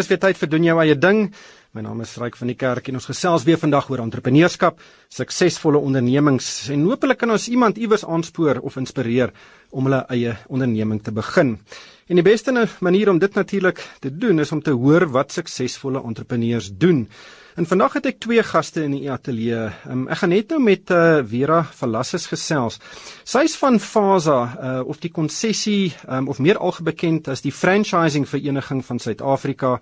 Dis weer tyd vir doen jou eie ding. My naam is Ryk van die Kerk en ons gesels weer vandag oor entrepreneurskap, suksesvolle ondernemings en hopelik kan ons iemand iewers aanspoor of inspireer om hulle eie onderneming te begin. En die beste manier om dit natuurlik te doen is om te hoor wat suksesvolle entrepreneurs doen. En vandag het ek twee gaste in die ateljee. Um, ek gaan net nou met uh, Vera Verlasses gesels. Sy is van Fasa uh, of die konsessie um, of meer algebekend as die franchising vereniging van Suid-Afrika.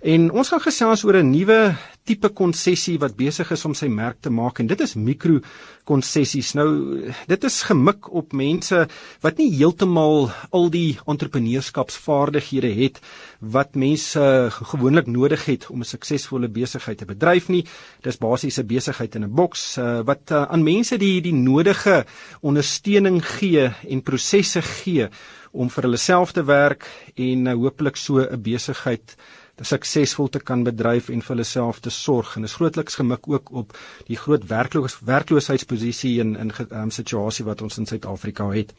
En ons gaan gesels oor 'n nuwe tipe konsessie wat besig is om sy merk te maak en dit is mikro konsessies. Nou dit is gemik op mense wat nie heeltemal al die entrepreneurskapsvaardighede het wat mense gewoonlik nodig het om 'n suksesvolle besigheid te bedryf nie. Dis basies 'n besigheid in 'n boks uh, wat uh, aan mense die die nodige ondersteuning gee en prosesse gee om vir hulle self te werk en uh, hopelik so 'n besigheid suksesvol te kan bedryf en vir hulle self te sorg en is grootliks gemik ook op die groot werkloos werkloosheidsposisie in in 'n um, situasie wat ons in Suid-Afrika het.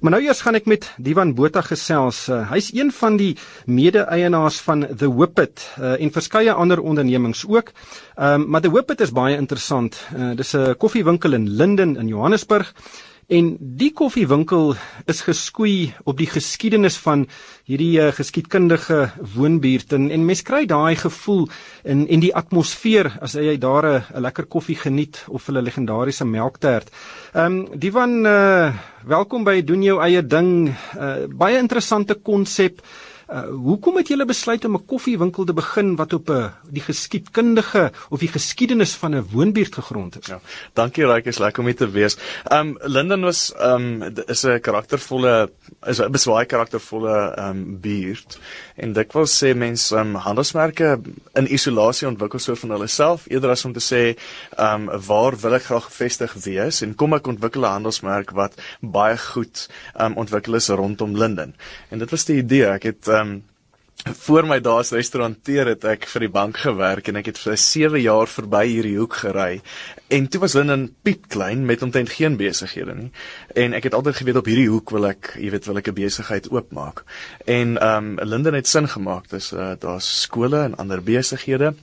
Maar nou eers gaan ek met Divan Botha gesels. Uh, Hy's een van die mede-eienaars van The Whippet uh, en verskeie ander ondernemings ook. Um, maar The Whippet is baie interessant. Uh, dis 'n koffiewinkel in Linden in Johannesburg. En die koffiewinkel is geskoei op die geskiedenis van hierdie uh, geskiedkundige woonbuurt en, en mens kry daai gevoel in en die atmosfeer as jy daar 'n lekker koffie geniet of 'n legendariese melktert. Ehm um, Divan uh, welkom by doen jou eie ding. Uh, baie interessante konsep. Uh, hoekom het julle besluit om 'n koffiewinkel te begin wat op 'n uh, die geskiedkundige of die geskiedenis van 'n woonbuurt gegrond is? Ja. Dankie Raik, is lekker om hier te wees. Um Linden was um is 'n karaktervolle is 'n beswaai karaktervolle um buurt en dikwels sê mense um handelsmerke in isolasie ontwikkel so van hulle self eerder as om te sê um waar wil ek graag gevestig wees en kom ek ontwikkel 'n handelsmerk wat baie goed um ontwikkel is rondom Linden. En dit was die idee. Ek het um, ehm um, voor my dae as restauranteur het ek vir die bank gewerk en ek het vir 7 jaar verby hierdie hoek gery. En toe was hulle in piep klein met omtrent geen besighede nie. En ek het altyd geweet op hierdie hoek wil ek, jy weet, wil ek 'n besigheid oopmaak. En ehm um, Linden het sin gemaak. Dis uh, daar's skole en ander besighede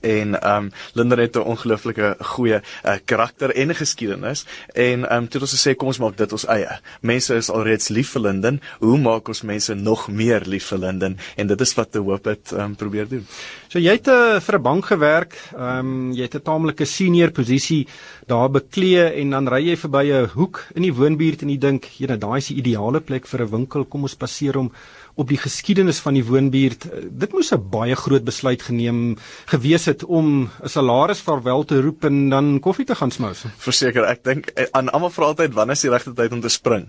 en ehm um, Linda het 'n ongelooflike goeie uh, karakter en geskiedenis en ehm um, toe ons gesê kom ons maak dit ons eie. Mense is alreeds lief vir Linden. Hoe maak ons mense nog meer lief vir Linden? En dit is wat te hoop het ehm um, probeer doen. So jy het uh, vir 'n bank gewerk. Ehm um, jy het 'n taamlike senior posisie daar beklee en dan ry jy verby 'n hoek in die woonbuurt en jy dink, "Jene, daai is die ideale plek vir 'n winkel. Kom ons passeer hom." Op die geskiedenis van die woonbuurt. Dit moes 'n baie groot besluit geneem gewees het om 'n salaris vaarwel te roep en dan koffie te gaan smous. Verseker, ek dink eh, aan almal vra altyd wanneer is die regte tyd om te spring.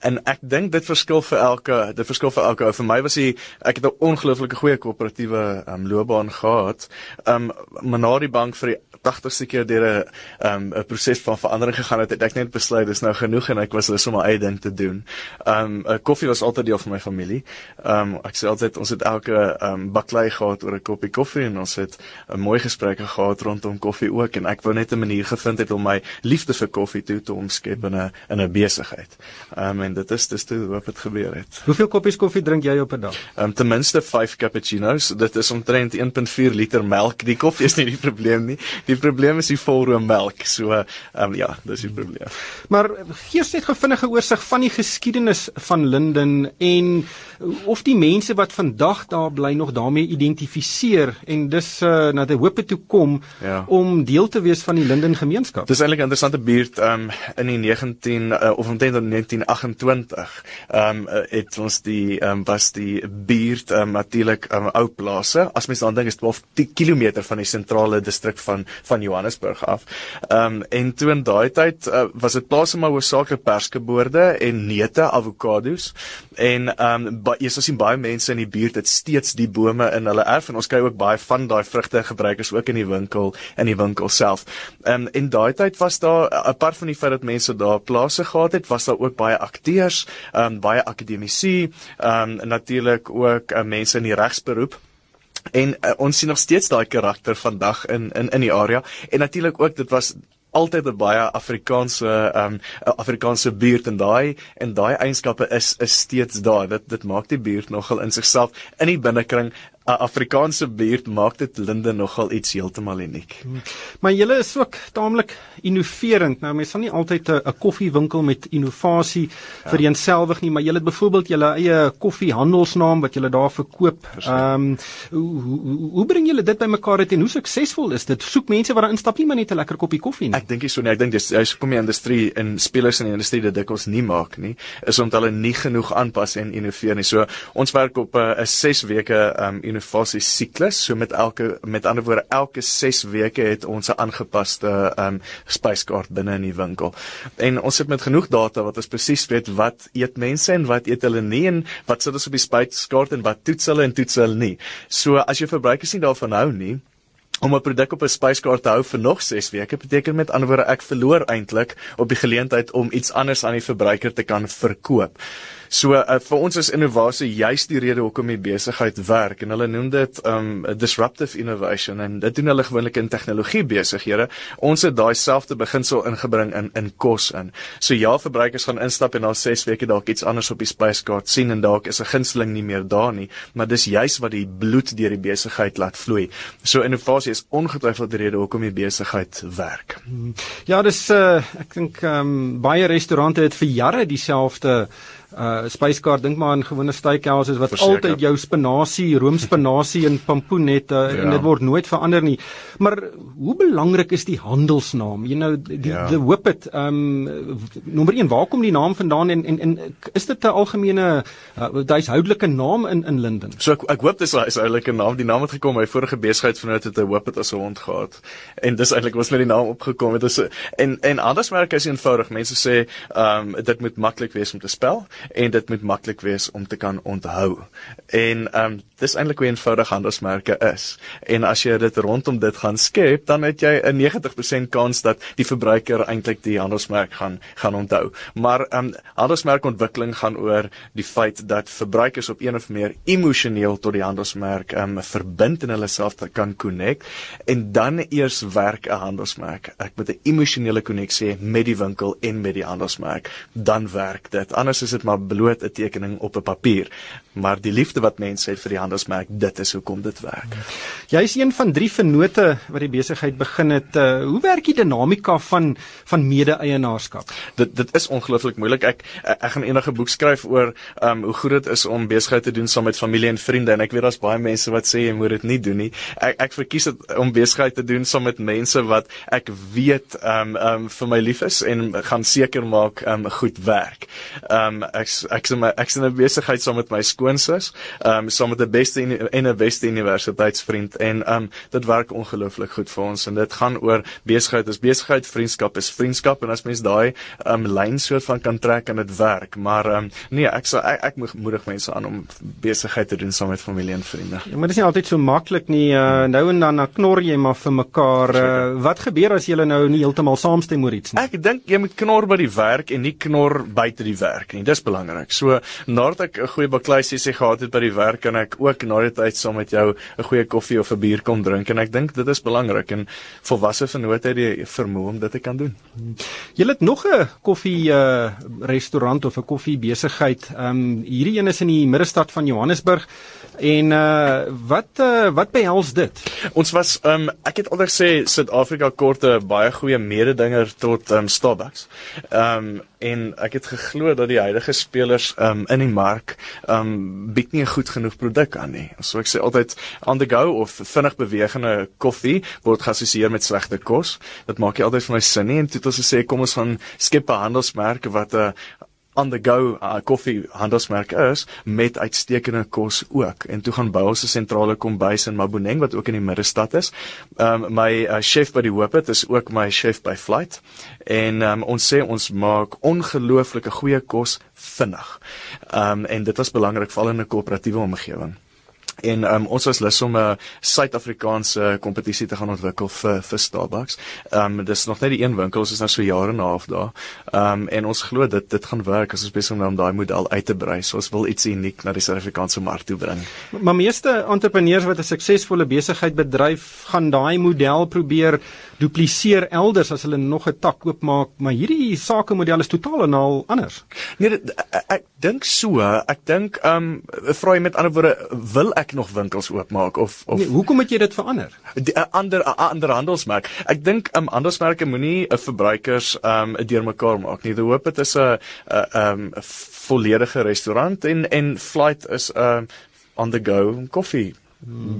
En ek dink dit verskil vir elke, dit verskil vir elke. Vir my was hy ek het 'n ongelooflike goeie koöperatiewe um, loopbaan gehad. Um maar na die bank vir die 80ste keer deur 'n um 'n proses van verandering gegaan het, het ek net besluit dis nou genoeg en ek was om my eie ding te doen. Um koffie was altyd deel van my familie. Um ek sê altyd ons het elke um baklei gehad oor 'n koppie koffie en ons het 'n mooi gesprekke gehad rondom koffie ook en ek wou net 'n manier gevind het om my liefde vir koffie toe te omskep in 'n in 'n besigheid. Um en dit is dis toe wat het gebeur het. Hoeveel koppies koffie drink jy op 'n dag? Um ten minste 5 cappuccinos. Dit is omtrent 1.4 liter melk. Die koffie is nie die probleem nie. Die probleem is die volroom melk. So um ja, dis die probleem. Maar gee ons net 'n vinnige oorsig van die geskiedenis van Linden en of die mense wat vandag daar bly nog daarmee identifiseer en dis uh, na die hoop toe kom ja. om deel te wees van die Linden gemeenskap. Dis eintlik 'n interessante buurt um in die 19 uh, of omtrent in 1928 um uh, het ons die um was die buurt um natuurlik um ou plase. As mens dan dink is 12 km van die sentrale distrik van van Johannesburg af. Um en toe in daai tyd uh, was dit plase maar hoofsaaklik perskeboorde en neute, avokado's en um jy sien baie mense in die buurt het steeds die bome in hulle erf en ons kry ook baie van daai vrugte gebruikers ook in die winkel in die winkel self. Um, en daai tyd was daar apart van die feit dat mense daar plase gehad het, was daar ook baie akteurs, um, baie akademici, um, natuurlik ook uh, mense in die regsberoep en uh, ons sien nog steeds daai karakter vandag in in in die area en natuurlik ook dit was altyd 'n baie Afrikaanse ehm um, Afrikaanse buurt en daai en daai eienskappe is is steeds daar. Dit dit maak die buurt nogal in sigself in die binnekring Afrikaanse buurt maak dit Linden nogal iets heeltemal uniek. Maar julle is ook taamlik innoverend. Nou mense sal nie altyd 'n koffiewinkel met innovasie ja. vereenselwig nie, maar julle het byvoorbeeld julle eie koffiehandelsnaam wat julle daar verkoop. Ehm um, hoe, hoe hoe bring julle dit bymekaar uit en hoe suksesvol is dit? Soek mense wat daar instap nie maar net 'n lekker koppie koffie nie. Ek dink so nie. Ek dink dis hy kom die industrie in spelers in die industrie dit dikwels nie maak nie, is omdat hulle nie genoeg aanpas en innoveer nie. So ons werk op 'n 6 weke ehm um, innovasie siklus. So met elke met ander woorde elke 6 weke het ons 'n aangepaste um spyskaart binne in die winkel. En ons sit met genoeg data wat ons presies weet wat eet mense en wat eet hulle nie en wat sit ons op die spyskaart en wat toets hulle en toets hulle nie. So as jy verbruikers nie daarvan hou nie, om 'n produk op 'n spyskaart te hou vir nog 6 weke beteken met ander woorde ek verloor eintlik op die geleentheid om iets anders aan die verbruiker te kan verkoop. So uh, vir ons is innovasie juist die rede hoekom die besigheid werk en hulle noem dit um disruptive innovation en dit doen hulle gewoonlik in tegnologie besighede. Ons het daai selfde beginsel ingebring in in kos in. So ja, verbruikers gaan instap en na 6 weke dalk iets anders op die spyskaart sien en dalk is 'n gunsteling nie meer daar nie, maar dis juist wat die bloed deur die besigheid laat vloei. So innovasie is ongetwyfeld die rede hoekom die besigheid werk. Ja, dis uh, ek dink um baie restaurante het vir jare dieselfde uh spyskaart dink maar aan gewone steakhouses wat Verseker. altyd jou spinasie, roomspinasie en pampoen het uh, ja. en dit word nooit verander nie. Maar hoe belangrik is die handelsnaam? You know die ja. the whippet um nommer 1 waar kom die naam vandaan en en, en is dit 'n algemene uh, huishoudelike naam in in Linden? So ek ek hoop dis 'n huishoudelike naam. Die naam het gekom my vorige besigheid vanoot het 'n whippet as 'n hond gehad. En dis eintlik was met die naam opgekom. Dit is en en andersmerk is eenvoudig. Mense sê um dit moet maklik wees om te spel en dit moet maklik wees om te kan onthou. En ehm um, dis eintlik hoe eenvoudig handelsmerke is. En as jy dit rondom dit gaan skep, dan het jy 'n 90% kans dat die verbruiker eintlik die handelsmerk gaan gaan onthou. Maar ehm um, handelsmerkontwikkeling gaan oor die feit dat verbruikers op een of meer emosioneel tot die handelsmerk ehm um, verbind en hulle self kan connect en dan eers werk 'n handelsmerk. Ek moet 'n emosionele koneksie met die winkel en met die handelsmerk, dan werk dit. Anders is dit maar bloot 'n tekening op 'n papier, maar die liefde wat mense het vir die handelsmerk, dit is hoekom dit werk. Jy is een van drie vennote wat die besigheid begin het. Uh, hoe werk die dinamika van van mede-eienaarskap? Dit dit is ongelooflik moeilik. Ek ek gaan enige boek skryf oor um hoe goed dit is om besigheid te doen saam met familie en vriende en ek weet daar's baie mense wat sê jy moet dit nie doen nie. Ek ek verkies dit om besigheid te doen saam met mense wat ek weet um um vir my lief is en gaan seker maak um goed werk. Um ek ek sien my ek sien 'n besigheid saam met my skoonsus, ehm um, saam met 'n beste en 'n beste universiteitsvriend en ehm um, dit werk ongelooflik goed vir ons en dit gaan oor besigheid, is besigheid, vriendskap is vriendskap en as mens daai ehm um, lyn soort van kan trek en dit werk. Maar ehm um, nee, ek sal ek, ek moedig mense aan om besigheid te doen saam met familie en vriende. Ja, maar dit is nie altyd so maklik nie. Uh, nou en dan knorr jy maar vir mekaar. Uh, wat gebeur as julle nou nie heeltemal saamstem oor iets nie? Ek dink jy moet knor by die werk en nie knor buite die werk nie. Dis belangrik. So nadat ek 'n goeie baklei sessie gehad het by die werk kan ek ook na die tyd saam met jou 'n goeie koffie of 'n bier kom drink en ek dink dit is belangrik en volwasse vennote het die vermoë om dit te kan doen. Jy het nog 'n koffie uh, restaurant of 'n koffie besigheid. Ehm um, hierdie een is in die middestad van Johannesburg. En uh wat uh wat behels dit? Ons was um ek het altyd gesê Suid-Afrika kort 'n baie goeie mededinger tot um Starbucks. Um en ek het geglo dat die huidige spelers um in die mark um bied nie 'n goed genoeg produk aan nie. So ek sê altyd on the go of vinnig bewegende koffie word geassosieer met slegte kos. Dit maak nie altyd vir my sin nie en toe het ons gesê kom ons gaan skep 'n handelsmerk wat 'n uh, on the go uh, koffie handelsmerk is met uitstekende kos ook. En toe gaan bou ons 'n sentrale kombuis in Maboneng wat ook in die middestad is. Um my uh, chef by die Hoopet is ook my chef by Flight. En um ons sê ons maak ongelooflike goeie kos vinnig. Um en dit was belangrik veral in 'n koöperatiewe omgewing en um, ons was lus om 'n Suid-Afrikaanse kompetisie te gaan ontwikkel vir vir Starbucks. Ehm um, dis nog net die een winkel, ons is nou so jare en 'n half daar. Ehm um, en ons glo dit dit gaan werk as ons besig om daai model uit te brei. So ons wil iets uniek na die Suid-Afrikaanse mark toe bring. Maar meeste entrepreneurs wat 'n suksesvolle besigheid bedryf, gaan daai model probeer dupliseer elders as hulle nog 'n tak oopmaak, maar hierdie sakemodel is totaal en al anders. Nee, dit, ek, ek dink so. Ek dink ehm um, vra jy met ander woorde wil ek nog winkels oopmaak of of nee, Hoekom het jy dit verander? 'n ander 'n ander handelsmerk. Ek dink um, handelsmerke moenie 'n verbruikers um deurmekaar maak nie. The Hope dit is 'n 'n um volledige restaurant en en Flight is 'n um, on the go koffie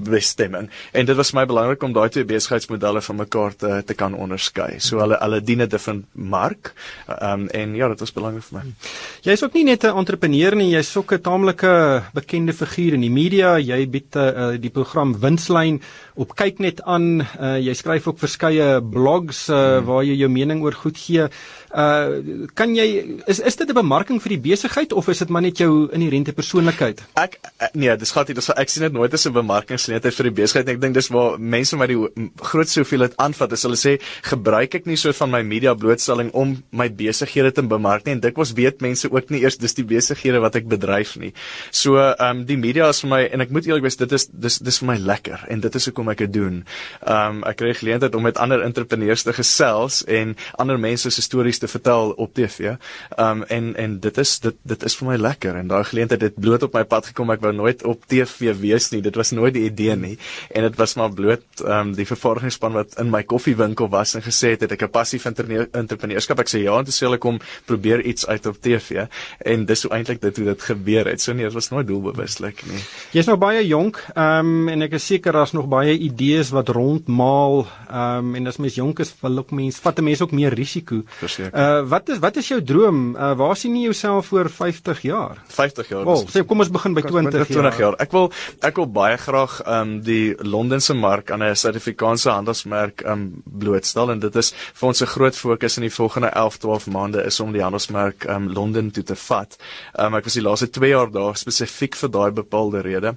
bestemming en dit was my belangrik om daai twee besigheidsmodelle van mekaar te te kan onderskei. So hulle hulle dien 'n different mark. Ehm um, en ja, dit was belangrik vir my. Jy's ook nie net 'n entrepreneur nie, jy's ook 'n taamlike bekende figuur in die media. Jy bied uh, die program Winslyn op Kyknet aan. Uh, jy skryf ook verskeie blogs uh, hmm. waar jy jou mening oor goed gee. Uh kan jy is is dit 'n bemarking vir die besigheid of is dit maar net jou inherente persoonlikheid? Ek nee, dis gat hier, dis ek sien dit nooit as 'n bemarkingsgeleentheid vir die besigheid. Ek dink dis waar mense my die grootste hoeveelheid aanvat. As hulle sê gebruik ek nie so van my media blootstelling om my besighede te bemark nie en dikwels weet mense ook nie eers dis die besighede wat ek bedryf nie. So ehm um, die media is vir my en ek moet eerlik wees dit is dis dis vir my lekker en dit is hoekom ek dit doen. Ehm um, ek kry geleentheid om met ander entrepreneurs te gesels en ander mense se stories te vertel op TV. Ehm um, en en dit is dit dit is vir my lekker en daai geleentheid het bloot op my pad gekom. Ek wou nooit op TV wees nie. Dit was nooit die idee nie en dit was maar bloot ehm um, die vervaardigingsspan wat in my koffiewinkel was en gesê het ek 'n passie vir entrepreneurskap. Ek sê ja en toe sê hulle kom probeer iets uit op TV en dis hoe eintlik dit hoe dit gebeur het. So nee, dit was nooit doelbewuslik nie. Jy's nog baie jonk ehm um, en ek is seker daar's nog baie idees wat rondmaal ehm um, en as mens jonk is, wil ook mens vat 'n mens ook meer risiko. Verseker. Uh wat is wat is jou droom? Uh waar sien jy jouself voor 50 jaar? 50 jaar. Wel, sê kom ons begin by 20 jaar. 20 jaar. Ek wil ek wil baie graag um die Londense mark aan 'n Suid-Afrikaanse handelsmerk um blootstel en dit is vir ons 'n groot fokus in die volgende 11-12 maande is om die handelsmerk um Londen toe te vat. Um ek was die laaste 2 jaar daar spesifiek vir daai bepaalde rede.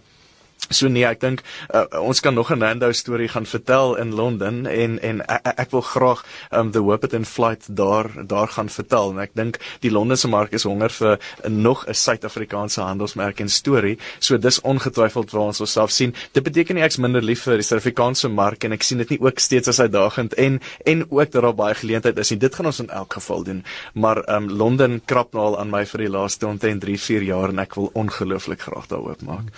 So nee, ek dink uh, ons kan nog 'n Nando storie gaan vertel in Londen en en ek, ek wil graag um the Whippet Flight daar daar gaan vertel en ek dink die Londense mark is honger vir nog 'n Suid-Afrikaanse handelsmerk en storie. So dis ongetwyfeld waar ons osself sien. Dit beteken nie ek's minder lief vir die Suid-Afrikaanse mark en ek sien dit nie ook steeds as uitdagend en en ook dat daar baie geleentheid is. En dit gaan ons in elk geval doen. Maar um Londen krap nou al aan my vir die laaste omtrent 3-4 jaar en ek wil ongelooflik graag daar oopmaak.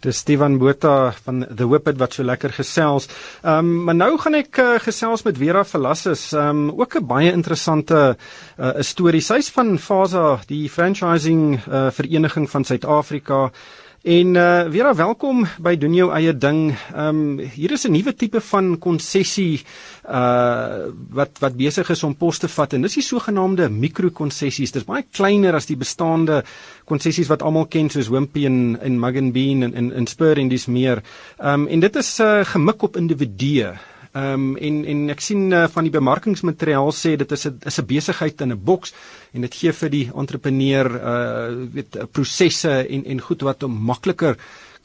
Dis Steven Botha van The Whippet wat so lekker gesels. Ehm um, maar nou gaan ek uh, gesels met Vera Verlasses. Ehm um, ook 'n baie interessante uh, storie. Sy's van Fasa, die franchising uh, vereniging van Suid-Afrika. En uh Vera, welkom by doen jou eie ding. Ehm um, hier is 'n nuwe tipe van konsessie uh wat wat besig is om pos te vat en dis die sogenaamde mikrokonsessies. Dit is baie kleiner as die bestaande konsessies wat almal ken soos Wimpy en en Mug and Bean en en, en Spur en dis meer. Ehm um, en dit is uh gemik op individue. Ehm um, en en ek sien uh, van die bemarkingsmateriaal sê dit is 'n is 'n besigheid in 'n boks en dit gee vir die entrepreneur uh weet prosesse en en goed wat hom makliker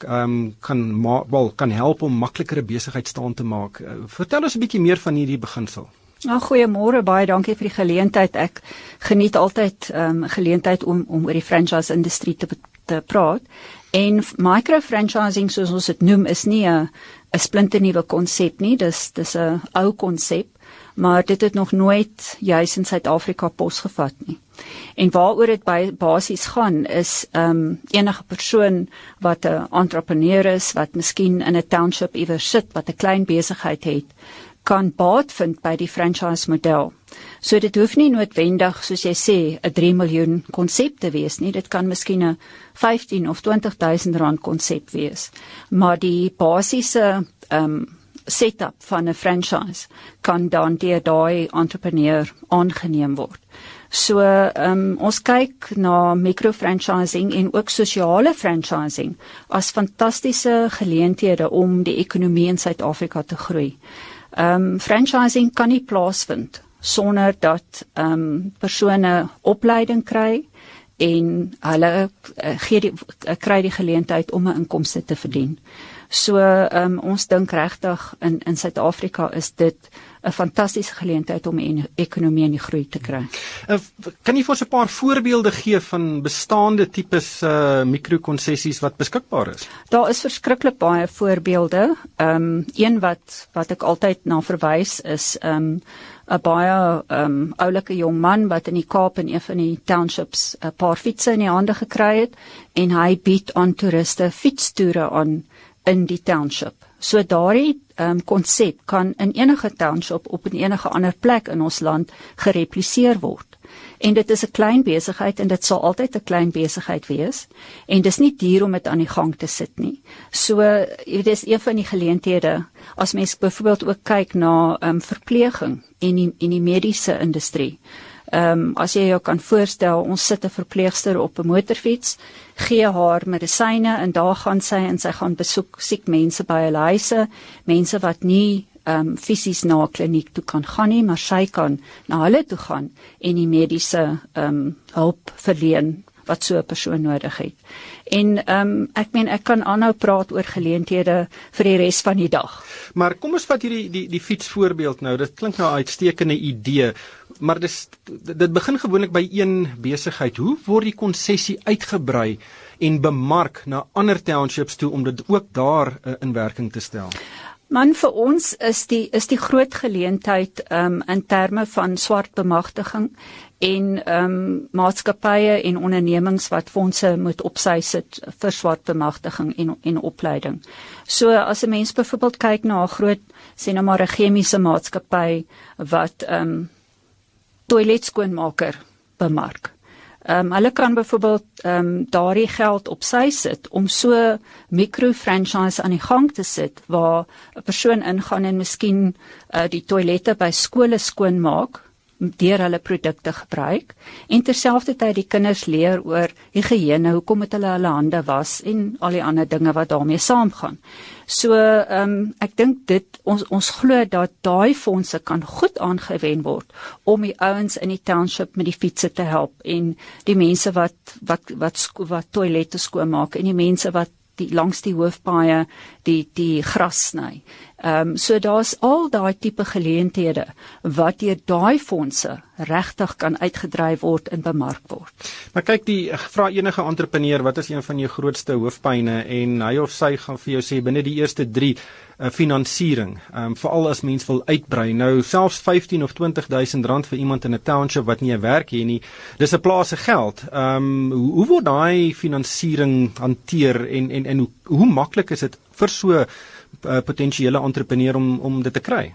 um, kan wel kan help om makliker 'n besigheid staan te maak. Uh, vertel ons 'n bietjie meer van hierdie beginsel. Nou goeiemôre, baie dankie vir die geleentheid. Ek geniet altyd ehm um, geleentheid om om oor die franchise industrie te te praat. En micro franchising soos ons dit noem is nie 'n 'n splinternuwe konsep nie. Dis dis 'n ou konsep, maar dit het nog nooit juis in Suid-Afrika posgevat nie. En waaroor dit basies gaan is ehm um, enige persoon wat 'n entrepreneur is, wat miskien in 'n township iewers sit, wat 'n klein besigheid het, kan baat vind by die franchise model. So dit hoef nie noodwendig soos jy sê 'n 3 miljoen konsep te wees nie. Dit kan miskien 'n 15 of 20000 rand konsep wees. Maar die basiese ehm um, setup van 'n franchise kan dan deur daai entrepreneur aangeneem word. So ehm um, ons kyk na microfranchising en ook sosiale franchising as fantastiese geleenthede om die ekonomie in Suid-Afrika te groei. Ehm um, franchising kan nie plaasvind sonder dat ehm um, persone opleiding kry en hulle uh, gee die uh, kry die geleentheid om 'n inkomste te verdien. So um, ons dink regtig in in Suid-Afrika is dit 'n fantastiese geleentheid om 'n ekonomie in die groei te kry. Uh, kan jy vir ons 'n paar voorbeelde gee van bestaande tipes uh mikrokonsessies wat beskikbaar is? Daar is verskriklik baie voorbeelde. Ehm um, een wat wat ek altyd na verwys is ehm um, 'n baie ehm um, oulike jong man wat in die Kaap in een van die townships 'n paar fietsse in die hande gekry het en hy bied aan toeriste fietstoere aan in die township. So daardie um, konsep kan in enige township op 'n enige ander plek in ons land gerepliseer word. En dit is 'n klein besigheid en dit sal altyd 'n klein besigheid wees en dis nie duur om dit aan die gang te sit nie. So dit is een van die geleenthede as mens byvoorbeeld ook kyk na um, verpleging en die en die mediese industrie. Ehm um, as jy jou kan voorstel, ons sit 'n verpleegster op 'n motorfiets, gee haar medisyne en daar gaan sy en sy gaan besoek siek mense by hulle huise, mense wat nie ehm um, fisies na 'n kliniek toe kan gaan nie, maar sy kan na hulle toe gaan en die mediese ehm um, hulp verleen wat so 'n persoon nodig het. En ehm um, ek meen ek kan aanhou praat oor geleenthede vir die res van die dag. Maar kom ons vat hierdie die die fietsvoorbeeld nou. Dit klink nou 'n uitstekende idee, maar dis dit begin gewoonlik by een besigheid. Hoe word die konsessie uitgebrei en bemark na ander townships toe om dit ook daar uh, in werking te stel? Man vir ons is die is die groot geleentheid um in terme van swart bemagtiging en um maatskappye en ondernemings wat fondse moet opsy sit vir swart bemagtiging en en opleiding. So as 'n mens byvoorbeeld kyk na 'n groot sê nou maar 'n chemiese maatskappy wat um toiletskoonmaker bemark. Ehm um, hulle kan byvoorbeeld ehm um, daardie geld op sy sit om so mikro franchise aan die gang te sit waar 'n persoon ingaan en miskien uh, die toilette by skole skoon maak deur hulle produkte gebruik en terselfdertyd die kinders leer oor higiëne, hoekom moet hulle hulle hande was en al die ander dinge wat daarmee saamgaan. So ehm um, ek dink dit ons ons glo dat daai fondse kan goed aangewend word om die ouens in die township met die fietsse te help en die mense wat wat wat wat, wat toilette skoonmaak en die mense wat die langs die hoofpaaie die die gras sny. Ehm um, so daar's al daai tipe geleenthede wat deur daai fondse regtig kan uitgedryf word en bemark word. Maar kyk die vra enige entrepreneur wat is een van jou grootste hoofpynne en hy of sy gaan vir jou sê binne die eerste 3 uh, eh, finansiering. Ehm um, veral as mens wil uitbrei. Nou selfs 15 of 20000 rand vir iemand in 'n township wat nie 'n werk het nie. Dis 'n plaas se geld. Ehm um, hoe, hoe word daai finansiering hanteer en en en hoe, hoe maklik is dit vir so 'n uh, potensiële entrepreneur om om dit te kry?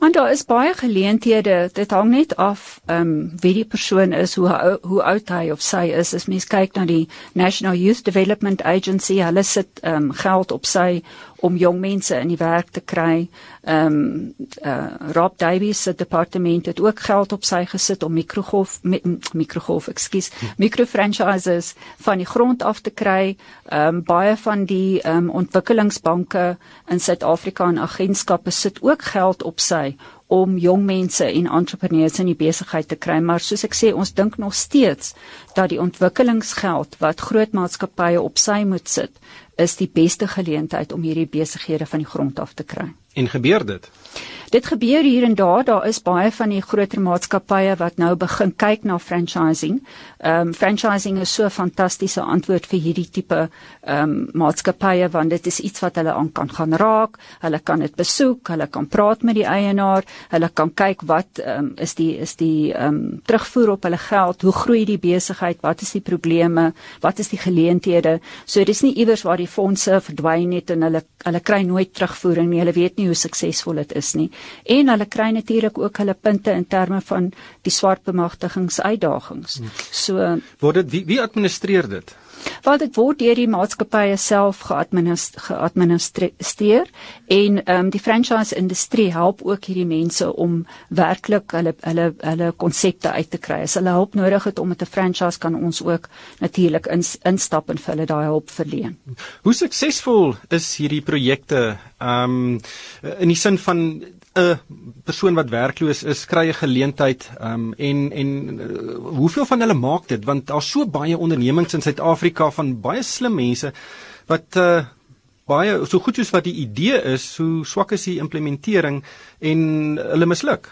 Want daar is baie geleenthede. Dit hang net af ehm um, wie die persoon is, hoe hoe oud hy of sy is. As mens kyk na die National Youth Development Agency, hulle sit ehm um, geld op sy om jong mense in die werk te kry. Ehm um, uh, Rob Davies se departement het ook geld op sy gesit om mikrogolf mi, mikrogolf, ekskuus, mikrofranchises van die grond af te kry. Ehm um, baie van die ehm um, ontwikkelingsbanke in Suid-Afrika en agentskappe sit ook geld op sy om jong mense en entrepreneurs in die besigheid te kry maar soos ek sê ons dink nog steeds dat die ontwikkelingsgeld wat groot maatskappye op sy moet sit is die beste geleentheid om hierdie besighede van die grond af te kry. En gebeur dit? Dit gebeur hier en daar, daar is baie van die groter maatskappye wat nou begin kyk na franchising. Ehm um, franchising is so 'n fantastiese antwoord vir hierdie tipe ehm um, maatskappye want dit is iets wat hulle aan kan gaan raak. Hulle kan dit besoek, hulle kan praat met die eienaar, hulle kan kyk wat ehm um, is die is die ehm um, terugvoer op hulle geld, hoe groei die besigheid, wat is die probleme, wat is die geleenthede. So dis nie iewers waar die fondse verdwyn het en hulle hulle kry nooit terugvoering nie. Hulle weet nie hoe suksesvol dit is nie en hulle kry natuurlik ook hulle punte in terme van die swart bemagtigingsuitdagings. Hmm. So word dit wie, wie administreer dit? Want dit word deur die maatskappye self geadministreer en ehm um, die franchise industrie help ook hierdie mense om werklik hulle hulle hulle konsepte uit te kry. As hulle hulp nodig het om met 'n franchise kan ons ook natuurlik in, instap en vir hulle daai hulp verleen. Hoe suksesvol is hierdie projekte ehm um, in die sin van 'n persoon wat werkloos is, kry 'n geleentheid um, en en uh, hoeveel van hulle maak dit want daar's so baie ondernemings in Suid-Afrika van baie slim mense wat uh, baie so goed soos wat die idee is, so swak is die implementering en hulle misluk.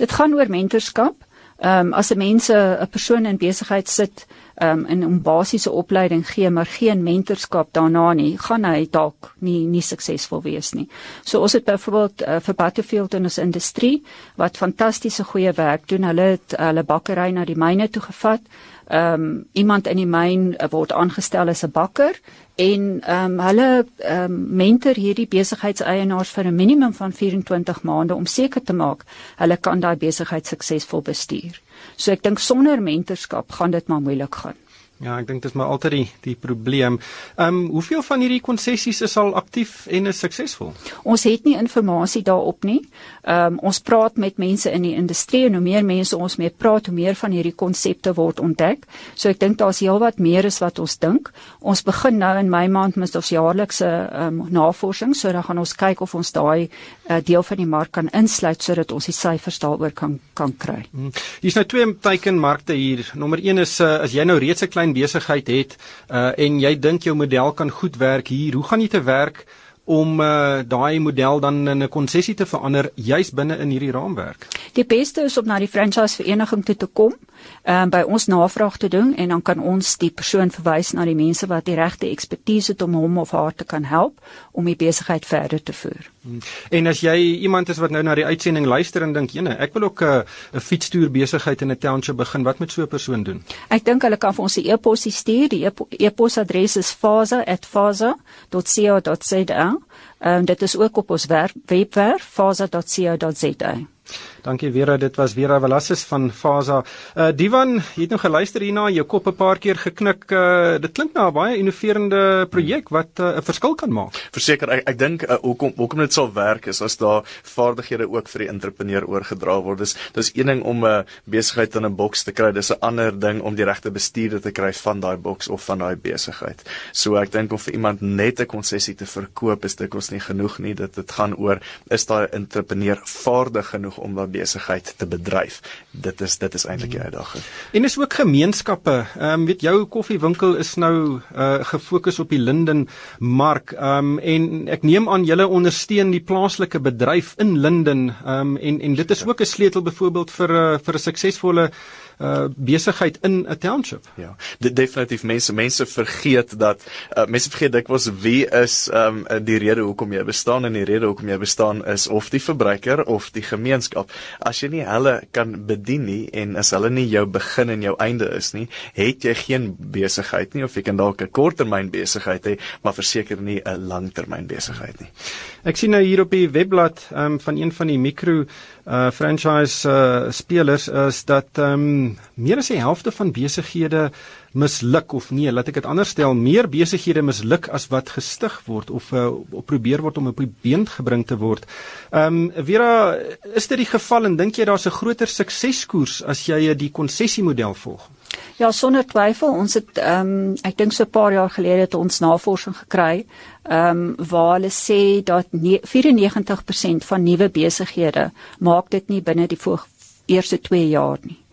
Dit gaan oor mentorskap. Ehm um, as 'n mense 'n persoon in besigheid sit um, in 'n basiese opleiding gee maar geen mentorskap daarna nie, gaan hy dalk nie nie suksesvol wees nie. So ons het byvoorbeeld uh, vir Battlefield in ons industrie wat fantastiese goeie werk doen. Hulle het hulle bakkery na die myne toe gevat. Ehm um, iemand in die myn uh, word aangestel as 'n bakker en ehm um, hulle ehm um, mentor hierdie besigheidseienaars vir 'n minimum van 24 maande om seker te maak hulle kan daai besigheid suksesvol bestuur. So ek dink sonder mentorskap gaan dit maar moeilik gaan. Ja, ek dink dit is maar altyd die die probleem. Ehm um, hoeveel van hierdie konsessies is al aktief en is suksesvol? Ons het nie inligting daarop nie. Ehm um, ons praat met mense in die industrie en hoe meer mense ons mee praat, hoe meer van hierdie konsepte word ontdek. So ek dink daar's heelwat meer as wat ons dink. Ons begin nou in Mei maand met ons jaarlikse ehm um, navorsing, so dan gaan ons kyk of ons daai uh, deel van die mark kan insluit sodat ons die syfers daaroor kan kan kry. Hmm. Hier's nou twee teikenmarkte hier. Nommer 1 is uh, as jy nou reeds 'n klein besigheid het uh, en jy dink jou model kan goed werk hier, hoe gaan jy te werk om uh, daai model dan in 'n konsessie te verander juis binne in hierdie raamwerk? Die beste is om na die franchise vereniging toe te kom um, by ons navraag te doen en dan kan ons die persoon verwys na die mense wat die regte ekspertise het om hom of haar te kan help om die besigheid verder te voer. Hmm. En as jy iemand is wat nou na die uitsending luister en dink, "Jene, ek wil ook uh, 'n fietstoer besigheid in 'n township begin," wat moet so 'n persoon doen? Ek dink hulle kan vir ons 'n e-pos stuur. Die e-posadres is faza@faza.co.za. Ehm um, dit is ook op ons webwerf faza.co.za. Dankie Vera, dit was Vera Velasquez van Fasa. Uh Divan, jy het nou geluister hierna, jou kop 'n paar keer geknik. Uh dit klink na 'n baie innoverende projek wat 'n uh, verskil kan maak. Verseker, ek ek dink uh, hoekom hoekom dit sal werk is as daar vaardighede ook vir die entrepreneur oorgedra word. Dis dis een ding om 'n uh, besigheid in 'n boks te kry, dis 'n ander ding om die regte bestuurder te kry van daai boks of van daai besigheid. So ek dink om vir iemand net 'n konsessie te verkoop is kos nie genoeg nie. Dit dit gaan oor is daai entrepreneur vaardig genoeg om daai besigheid te bedryf. Dit is dit is eintlik die hmm. uitdaging. En is ook gemeenskappe. Ehm um, weet jou koffiewinkel is nou uh gefokus op die Linden mark. Ehm um, en ek neem aan julle ondersteun die plaaslike bedryf in Linden. Ehm um, en en dit is ook 'n sleutel byvoorbeeld vir uh, vir 'n suksesvolle uh besigheid in 'n township. Ja. Dit definitief mense mense vergeet dat uh, mense vergeet dikwels wie is um die rede hoekom jy bestaan en die rede hoekom jy bestaan is of die verbruiker of die gemeenskap. As jy nie hulle kan bedien nie en as hulle nie jou begin en jou einde is nie, het jy geen besigheid nie of jy kan dalk 'n korttermyn besigheid hê, maar verseker nie 'n langtermyn besigheid nie. Ek sien nou hier op die webblad um, van een van die mikro uh franchise uh spelers is dat um meer as die helfte van besighede misluk of nee, laat ek dit anders stel, meer besighede misluk as wat gestig word of uh, probeer word om op die been gebring te word. Ehm um, Vera, is dit die geval en dink jy daar's 'n groter sukseskoers as jy die konsessiemodel volg? Ja, sonder twyfel, ons het ehm um, ek dink so 'n paar jaar gelede het ons navorsing gekry ehm um, waar hulle sê dat 94% van nuwe besighede maak dit nie binne die eerste 2 jaar nie.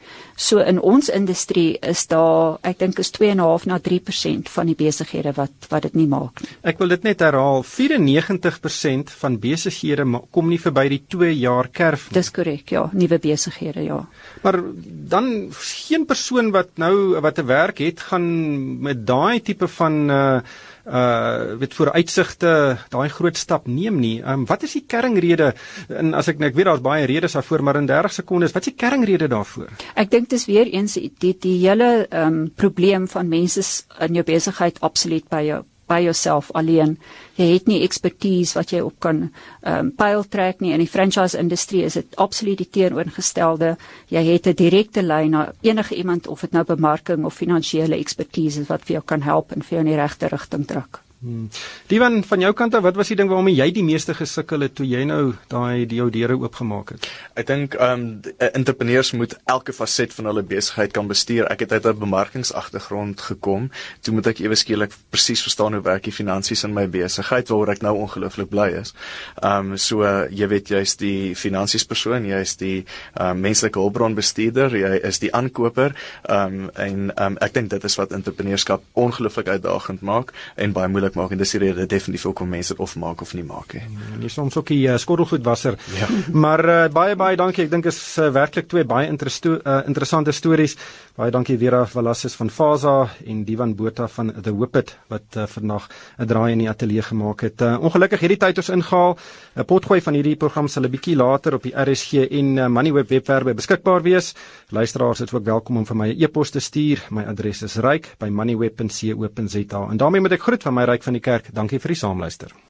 So in ons industrie is daar, ek dink is 2.5 na 3% van die besighede wat wat dit nie maak nie. Ek wil dit net herhaal, 94% van besighede kom nie verby die 2 jaar kerf nie. Dis korrek, ja, nuwe besighede, ja. Maar dan geen persoon wat nou wat 'n werk het gaan met daai tipe van uh uh weet vooruitsigte daai groot stap neem nie. Um wat is die kernrede en as ek nou ek weet daar's baie redes daarvoor maar in 30 sekondes wat is die kernrede daarvoor? Ek dink dis weer eens die die hele um probleem van mense in jou besigheid absoluut by jou by jouself alleen. Jy het nie ekspertise wat jy op kan ehm um, pyl trek nie in die franchise industrie is dit absoluut die teenoorgestelde. Jy het 'n direkte lyn na enige iemand of dit nou bemarking of finansiële ekspertise wat vir jou kan help en vir jou in die regte rigting trek. Hmm. Diewan van jou kant af, wat was die ding waarmee jy die meeste gesukkel het toe jy nou daai die jou deure oopgemaak het? Ek dink ehm um, entrepreneurs moet elke faset van hulle besigheid kan bestuur. Ek het uit 'n bemarkingsagtergrond gekom. Toe moet ek ewe skielik presies verstaan hoe werk die finansies in my besigheid waaroor ek nou ongelooflik bly is. Ehm um, so uh, jy weet jy's die finansies persoon, jy's die ehm um, menslike hulpbronbestuurder, jy is die aankoper. Ehm um, en ehm um, ek dink dit is wat entrepreneurskap ongelooflik uitdagend maak en baie moeilik maak en dis die rede definitief ook om mense of maak of nie maak nie. En hier soms ook die uh, skottelgoedwasser. Ja. Maar uh, baie baie dankie. Ek dink is uh, werklik twee baie uh, interessante stories Baie dankie Vera Valassis van Faza en Divan Botha van The Whippet wat uh, vandag 'n draai in die ateljee gemaak het. Uh, ongelukkig hierdie tyd ons ingehaal. 'n Potgooi van hierdie program sal 'n bietjie later op die RSG en uh, Moneyweb webwerwe beskikbaar wees. Luisteraars is ook welkom om vir my 'n e e-pos te stuur. My adres is ryk by moneyweb.co.za. En daarmee moet ek groet van my ryk van die kerk. Dankie vir die saamluister.